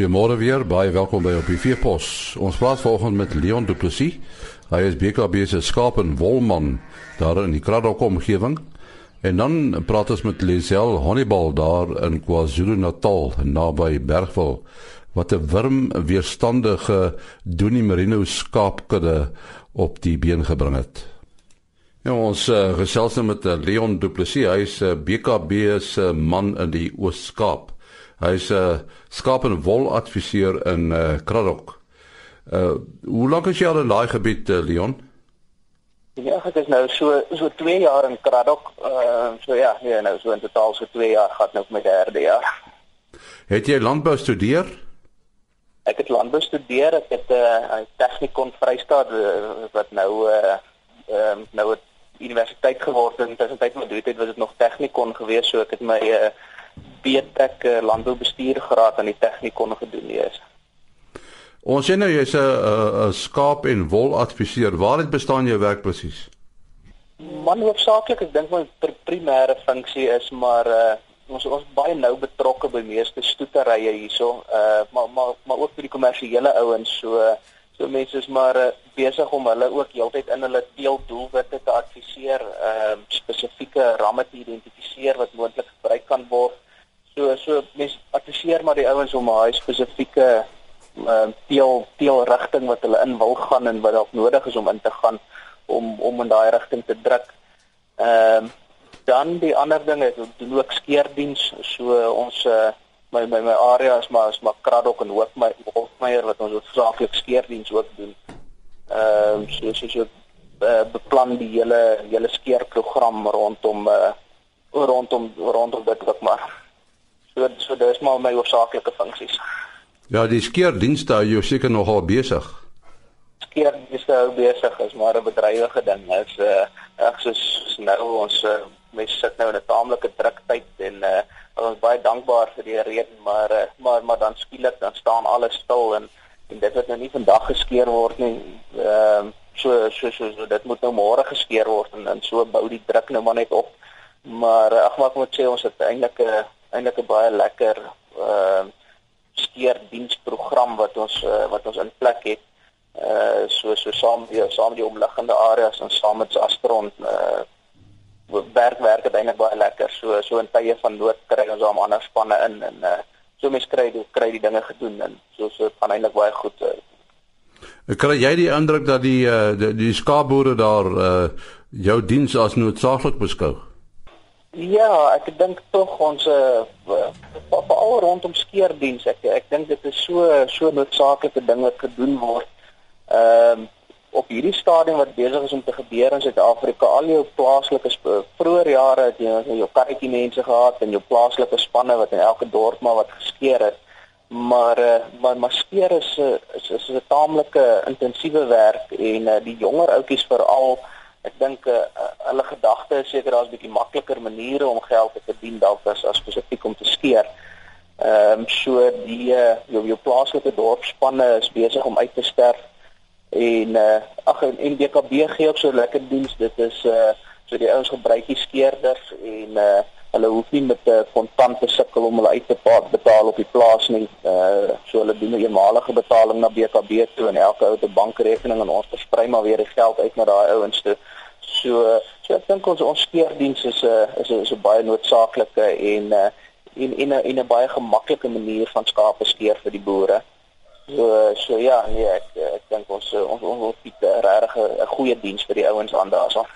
Goeiemôre weer, baie welkom by op die Veepos. Ons praat vanoggend met Leon Du Plessis. Hy is BKB se skaap en wolman daar in die Kraddock omgewing. En dan praat ons met Lisel Honeybal daar in KwaZulu-Natal naby Bergville wat 'n wurmweerstandige Doenie Merino skaapkudde op die been gebring het. Ja, ons uh, gesels nou met uh, Leon Du Plessis. Hy is uh, BKB se man in die Oos-Kaap. Hy's 'n uh, skaap en wol adviseur in uh, Kraddock. Uh hoe lank is jy al in daai gebied uh, Leon? Ja, ek is nou so so 2 jaar in Kraddock. Uh so ja, nee, nou so in totaal so 2 jaar gaan nou my derde jaar. Het jy landbou studeer? Ek het landbou studeer. Ek het 'n uh, tegnikon Vrystaat uh, wat nou uh um, nou 'n universiteit geword het. Intussen tyd met dit was dit nog tegnikon gewees, so ek het my uh BTech uh, landboubestuur graad aan die tegnikon gedoen eers. Ons sien nou jy's 'n skaap en wol adviseur. Waar het bestaan jou werk presies? Man hoofsaaklik, ek dink my primêre funksie is maar uh ons ons baie nou betrokke by meeste stoeterye hierso. Uh maar maar maar ook vir die kommersiële ouens so so mense is maar uh, besig om hulle ook heeltyd in hulle teeldoelwitte te adviseer, ehm uh, spesifieke ramme te identifiseer wat moontlik gebruik kan word. So so mense adviseer maar die ouens om 'n spesifieke uh, teel teel rigting wat hulle in wil gaan en wat dalk nodig is om in te gaan om om in daai rigting te druk. Ehm uh, dan die ander ding is doen ook skeerdiens. So ons uh, my my my area is maar is maar Kraddock en Hoofmeyer Hoofmeyer wat ons hoofsaaklik skeerdiens ook doen. Ehm uh, so so so uh, beplan die hele hele skeerprogram rondom uh, rondom rondom dit wat maar dis maar my oorsaaklike funksies. Ja, die skeerdienste hou jou seker nogal besig. Skeerdienste hou besig is maar 'n bedrywige ding. Is uh ek soos nou ons uh, mense sit nou in 'n taamlike druk tyd en uh ons baie dankbaar vir die rede, maar uh, maar maar dan skielik dan staan alles stil en en dit wat nou nie vandag geskeer word nie. Ehm uh, so, so so so dit moet nou môre geskeer word en dan so bou die druk nou maar net op. Maar ag maar ek moet sê ons het eintlik 'n uh, eintlik 'n baie lekker ehm uh, skeerdiensprogram wat ons uh, wat ons in plek het. Uh so so saam die saam die omliggende areas en saam met Astron uh werk werk dit eintlik baie lekker. So so in tye van nood kry ons al ander spanne in en uh so mense kry die kry die dinge gedoen en so so gaan eintlik baie goed. Uh. Kry jy die indruk dat die uh die, die skaapboere daar uh jou diens as noodsaaklik beskou? Ja, ek dink tog ons uh veral rondom skeerdiens ek ek dink dit is so so noodsaaklike ding wat gedoen word. Ehm um, op hierdie stadium wat besig is om te gebeur in Suid-Afrika, al jou plaaslike vroeër jare het jy jou karretjie mense gehad en jou plaaslike spanne wat in elke dorp maar wat geskeer het. Maar uh, maar maar skeer is is is 'n taamlike intensiewe werk en uh, die jonger ouetjies veral ek dink uh, hulle gedagte is seker daar's 'n bietjie makliker maniere om geld te verdien dalk as as spesifiek om te skeer. Ehm um, so die uh, jou jou plaaslike dorpspanne is besig om uit te sterf en uh, ag en DKB gee ook so lekker diens. Dit is uh so die ouens gebruik die skeerders en uh hulle hoef nie met 'n uh, kontante sukkel om hulle uit te betaal op die plaas nie. Uh so hulle doen 'n eenmalige betaling na BKB toe en elke ou 'n bankrekening en ons versprei maar weer die geld uit na daai ouens toe. So so ek dink ons ons skeerdiens is 'n uh, is 'n is 'n baie noodsaaklike en uh en in 'n in 'n baie gemaklike manier van skape skeer vir die boere. So so ja, nee, ek ek dink ons ons ons, bied regtig 'n goeie diens vir die ouens aan daarso.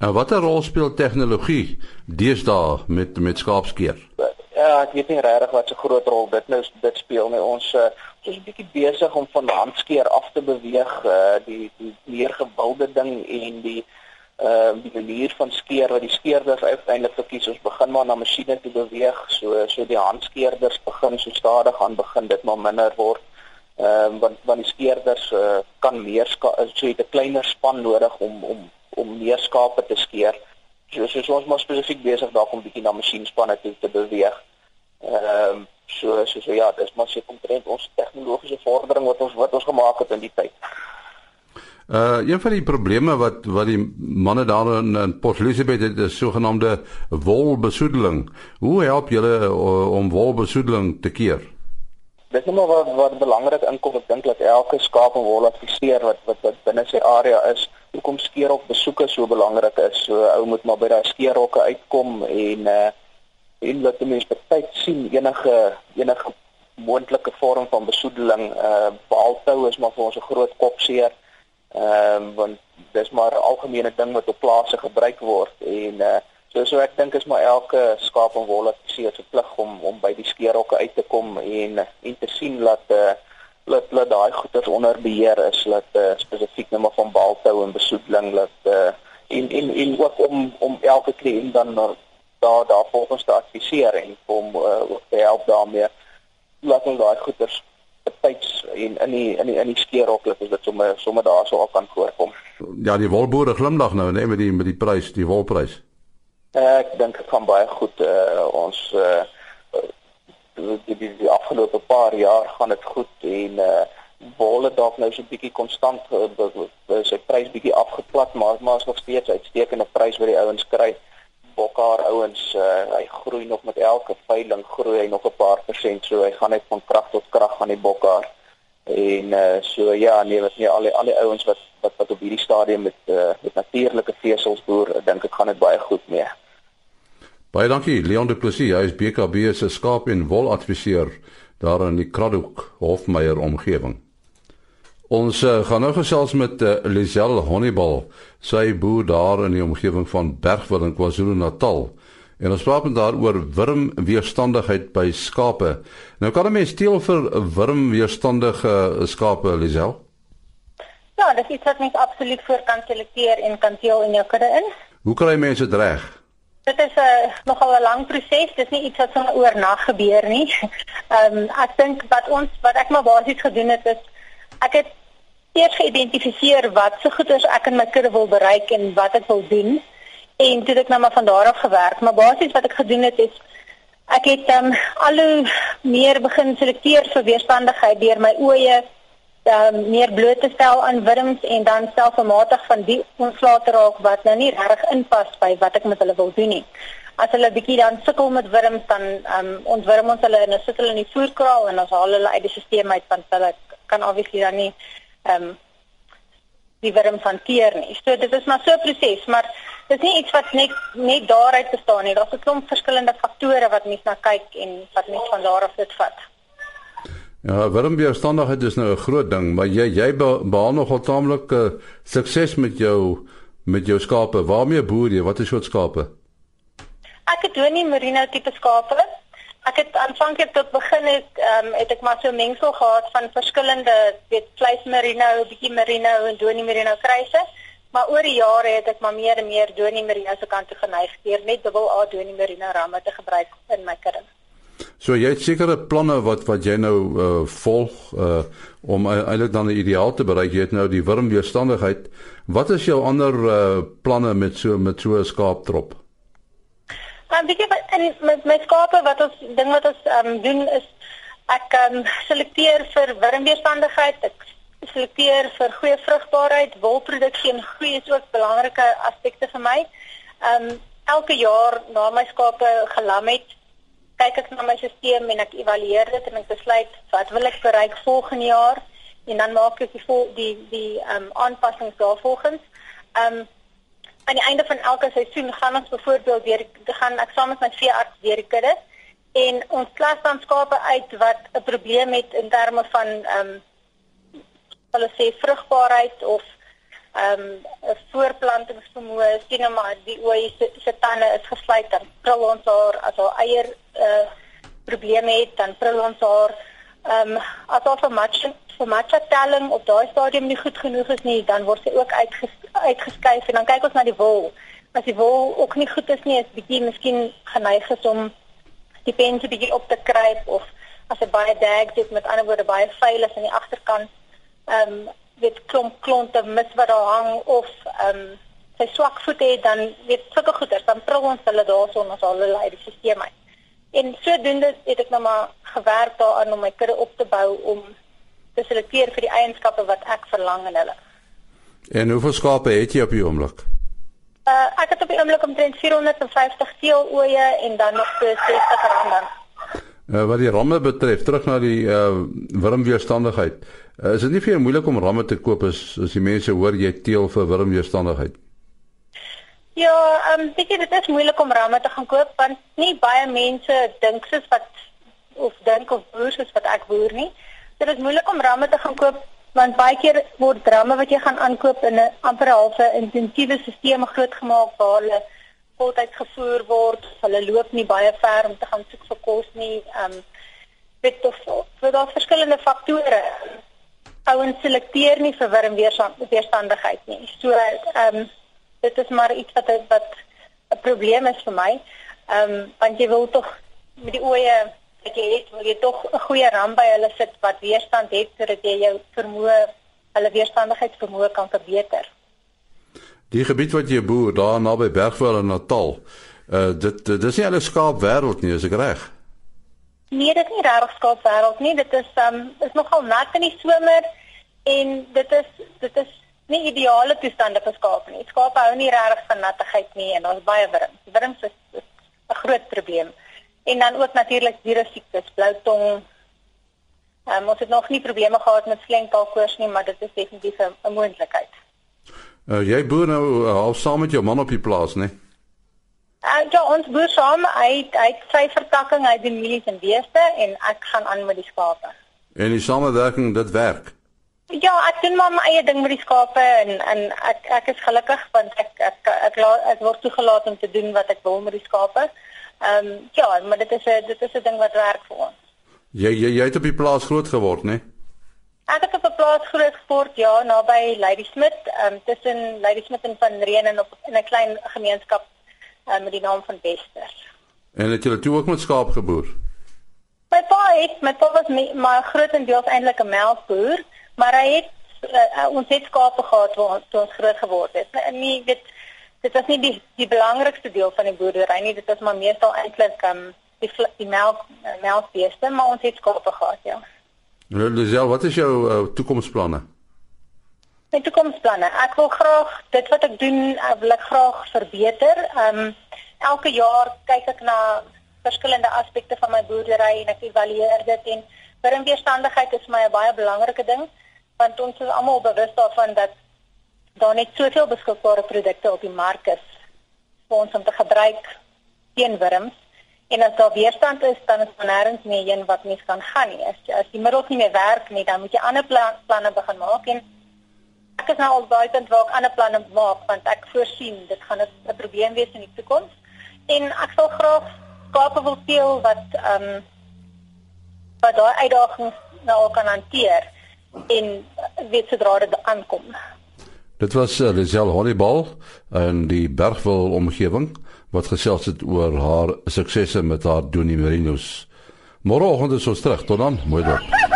Nou watter rol speel tegnologie deesdae met met skaapskeer? Ja, ek weet nie regtig wat 'n groot rol dit nou dit speel nie. Ons uh, ons is 'n bietjie besig om van handskeer af te beweeg, uh, die die meer gewilde ding en die uh, die manier van skeer wat die skeerders uiteindelik verkies ons begin maar na masjiene te beweeg so so die handskeerders begin so stadig aan begin dit maar minder word ehm uh, want want die skeerders uh, kan meer so het 'n kleiner span nodig om om om meer skape te skeer. So so, ons maar spesifiek besig daarom 'n bietjie na masjienspanne toe te beweeg. Ehm um, so so so ja, dis maar se komprent ons tegnologiese vordering wat ons wat ons gemaak het in die tyd. Uh een van die probleme wat wat die manne daar in, in Port Elizabeth het is sogenaamde wolbesoedeling. Hoe help julle uh, om wolbesoedeling te keer? dis net maar wat wat belangrik inkom ek dink dat elke skaap en wol adviseer wat wat, wat binne sy area is hoekom skeerhok besoeke so belangrik is so ou moet maar by daai skeerhokke uitkom en uh en dat die mense baie sien enige enige moontlike vorm van besoedeling uh baaltou is maar vir ons 'n groot kopseer ehm um, want dis maar 'n algemene ding wat op plase gebruik word en uh So so ek dink is maar elke skaap en wol het se plig om om by die skeerhokke uit te kom en en te sien dat uh, dat dat daai goeder onder beheer is dat uh, spesifiek net maar van baaltou en besoedeling dat uh, en en en ook om om elke kliënt dan daar daar volgens te adviseer en om uh, te help daarmee laat ons daai goeder betyds en in die in die in die skeerhok is dit sommer sommer daar sou al kan voorkom. Ja, die wolboere glimlag nou net met die met die prys, die wolprys. Ek dink dit gaan baie goed uh, ons uh, die, die, die afgelope paar jaar gaan dit goed en uh, wol het dalk nou so 'n bietjie konstant uh, sy prys bietjie afgeplat maar maar is nog steeds uitstekende prys wat die ouens kry bokhaar ouens uh, hy groei nog met elke veiling groei hy nog 'n paar persent so hy gaan net van krag tot krag aan die bokhaar en uh, so ja nee wat nie al die al die ouens wat wat wat op hierdie stadium met uh, met natuurlike vesels boer dink ek gaan dit baie goed mee Baie dankie Leon Du Plessis, hy is BKB se skaap en wol adviseur daar in die Kraddock Hofmeyer omgewing. Ons uh, gaan nou gesels met uh, Lisel Honeybal, sy boer daar in die omgewing van Bergwil in KwaZulu-Natal. En ons praat met haar oor wurmweerstandigheid by skape. Nou kan 'n mens steel vir wurmweerstandige skape, Lisel? Ja, dit is wat mens absoluut voor kan selekteer en kan teel in jou kudde in. Hoe kry mense dit reg? Dit is 'n uh, nogal 'n lang proses. Dit is nie iets wat sommer oornag gebeur nie. Ehm um, ek dink wat ons wat ek maar basies gedoen het is ek het eers geïdentifiseer wat se so goeders ek in my kudde wil bereik en wat ek wil doen en toe het ek nou maar van daar af gewerk. Maar basies wat ek gedoen het is ek het ehm um, al hoe meer begin selekteer vir weerstandigheid deur my oeye um, meer bloot te stel aan wurms en dan selfmatig van die ontslae raak wat nou nie reg inpas by wat ek met hulle wil doen nie. As hulle bietjie dan sukkel met wurms dan um, ontwurm ons hulle en ons sit hulle in die voerkraal en ons haal hulle uit die stelsel uit want hulle kan obviously dan nie ehm um, die wurms hanteer nie. So dit is maar so 'n proses, maar dit is nie iets wat net net daaruit bestaan nie. Daar's 'n klomp verskillende faktore wat mens na kyk en wat mens van daar af dit vat. Ja, wurmweerstandigheid is nou 'n groot ding, maar jy jy behaal nogal taamlik uh, sukses met jou met jou skape. Waarmee boer jy? Wat is jou skape? Ek het donie merino tipe skape. Ek het aanvanklik tot begin het ehm um, het ek maar so mengsel gehad van verskillende weet vleis merino, bietjie merino en donie merino kruise. Maar oor die jare het ek maar meer en meer donie merino se kant toe geneig deur net dubbel A donie merino ramme te gebruik in my kudde. So jy het sekere planne wat wat jy nou uh, volg uh, om uh, eintlik dan 'n ideaal te bereik. Jy het nou die wurmweerstandigheid. Wat is jou ander uh, planne met so met so 'n skaaptrop? Dan weet jy wat in met my skape wat ons ding wat ons um, doen is ek um, selekteer vir wurmweerstandigheid. Ek selekteer vir goeie vrugbaarheid, wolproduksie en groei is ook belangrike aspekte vir my. Um, elke jaar na my skape gelam het kyk ek na my stelsel en ek evalueer dit en ek besluit wat wil ek bereik volgende jaar en dan maak ek die vol, die die um, aanpassings daarvolgens. Um, aan die einde van elke seisoen gaan ons byvoorbeeld weer gaan ek saam met my veearts weer die kudde en ons klas dan skape uit wat 'n probleem het in terme van ehm um, hulle sê vrugbaarheid of ehm um, 'n voorplantingsvermoë sien nou maar die ooi se, tande is gesluit dan prul ons haar as haar eier uh, probleme het dan prul ons haar ehm um, as al vir match vir match telling op daai stadium nie goed genoeg is nie dan word sy ook uitges, uitgeskuif en dan kyk ons na die wol as die wol ook nie goed is nie is bietjie miskien geneig is om die pen te bietjie op te kruip of as hy baie dag het met ander woorde baie vuil is aan die agterkant ehm um, weet klomp klonte mis wat daar hang of ehm um, sy swak voete het dan weet sulke goeders dan prul ons hulle daarson ons al hulle uit die stelsel uit. En sodoende het ek nou maar gewerk daaraan om my kudde op te bou om te selekteer vir die eienskappe wat ek verlang in hulle. En hoeveel skape het jy op die oomblik? Uh ek het op die oomblik omtrent 450 teelooe en dan nog so 60 rande. Uh, wat die ramme betref, terug na die uh wurmweerstandigheid. Uh, is dit nie vir jou moeilik om ramme te koop as as die mense hoor jy teel vir wurmweerstandigheid? Ja, ehm um, weet jy dit is moeilik om ramme te gaan koop want nie baie mense dink soos wat of dink of boer soos wat ek boer nie. So dit is moeilik om ramme te gaan koop want baie keer word ramme wat jy gaan aankoop in 'n amper halfe intensiewe stelsel grootgemaak waar hulle voltyds gevoer word. Hulle loop nie baie ver om te gaan soek vir kos nie. Ehm um, dit is vir daar verskillende faktore. Ouens selekteer nie vir wurmweerstandigheid nie. So ehm um, dit is maar iets wat wat 'n probleem is vir my. Ehm um, want jy wil tog met die oeye dat jy het, wil jy tog 'n goeie ram by hulle sit wat weerstand het sodat jy jou vermoë hulle weerstandigheidsvermoë kan verbeter. Die gebied wat jy boer daar naby Bergveld en Natal, uh dit dis nie alles skaap wêreld nie, is ek reg? Nee, dit is nie regtig skaap wêreld nie. Dit is um is nogal nat in die somer en dit is dit is nie ideale toestande vir skaap nie. Skaap hou nie regtig van nattigheid nie en ons baie wurms. Wurms is 'n groot probleem. En dan ook natuurlik diere siektes, blou tong. Ehm um, ons het nog nie probleme gehad met slenkalkoors nie, maar dit is definitief 'n moontlikheid. Uh, jy boer nou uh, al saam met jou man op die plaas, né? Uh, ja, ons boer saam. Hy hy sy vertakking, hy doen mielies en beeste en ek gaan aan met die skape. En die samewerking, dit werk. Ja, ek doen maar my eie ding met die skape en en ek ek is gelukkig want ek ek ek, ek, ek, ek word toegelaat om te doen wat ek wil met die skape. Ehm um, ja, maar dit is 'n dit is 'n ding wat werk vir ons. Jy jy jy het op die plaas groot geword, né? Ek het op 'n plaas groot geword, ja, naby Lady Smith, ehm um, tussen Lady Smith en Van Reen en op in 'n klein gemeenskap um, met die naam van Wester. En het jy toe ook met skaap geboer? My pa het, my pa was my, my grootendeels eintlik 'n melkboer maar hy het uh, ons het skape gehad waar toe ons groot geword het. En nie dit dit was nie die die belangrikste deel van die boerdery nie, dit was maar meestal eintlik um die die melk uh, melkbeeste, maar ons het skape gehad, ja. Lisel, wat is jou uh, toekomsplanne? My toekomsplanne. Ek wil graag dit wat ek doen, ek wil ek graag verbeter. Um elke jaar kyk ek na verskillende aspekte van my boerdery en ek evalueer dit en wurmweerstandigheid is vir my 'n baie belangrike ding want ons is almal bewus daarvan dat daar net soveel beskikbare produkte op die mark is vir ons om te gebruik teen wurms. En as daar weerstand is dan is daar nêrens meer een wat mens kan gaan nie. As, as die middels nie meer werk nie dan moet jy ander plan, planne begin maak. En ek is nou al baie punt waar ek ander planne maak want ek voorsien dit gaan 'n probleem wees in die toekoms. En ek sal graag skape wil teel wat ehm um, wat daai uitdagings nou kan hanteer. En weet sodra dit aankom. Dit was uh, Lisel Hollybal in die Bergwil omgewing wat gesels het oor haar suksesse met haar Donie Merinos. Môreoggend is ons terug. Tot dan, mooi dag.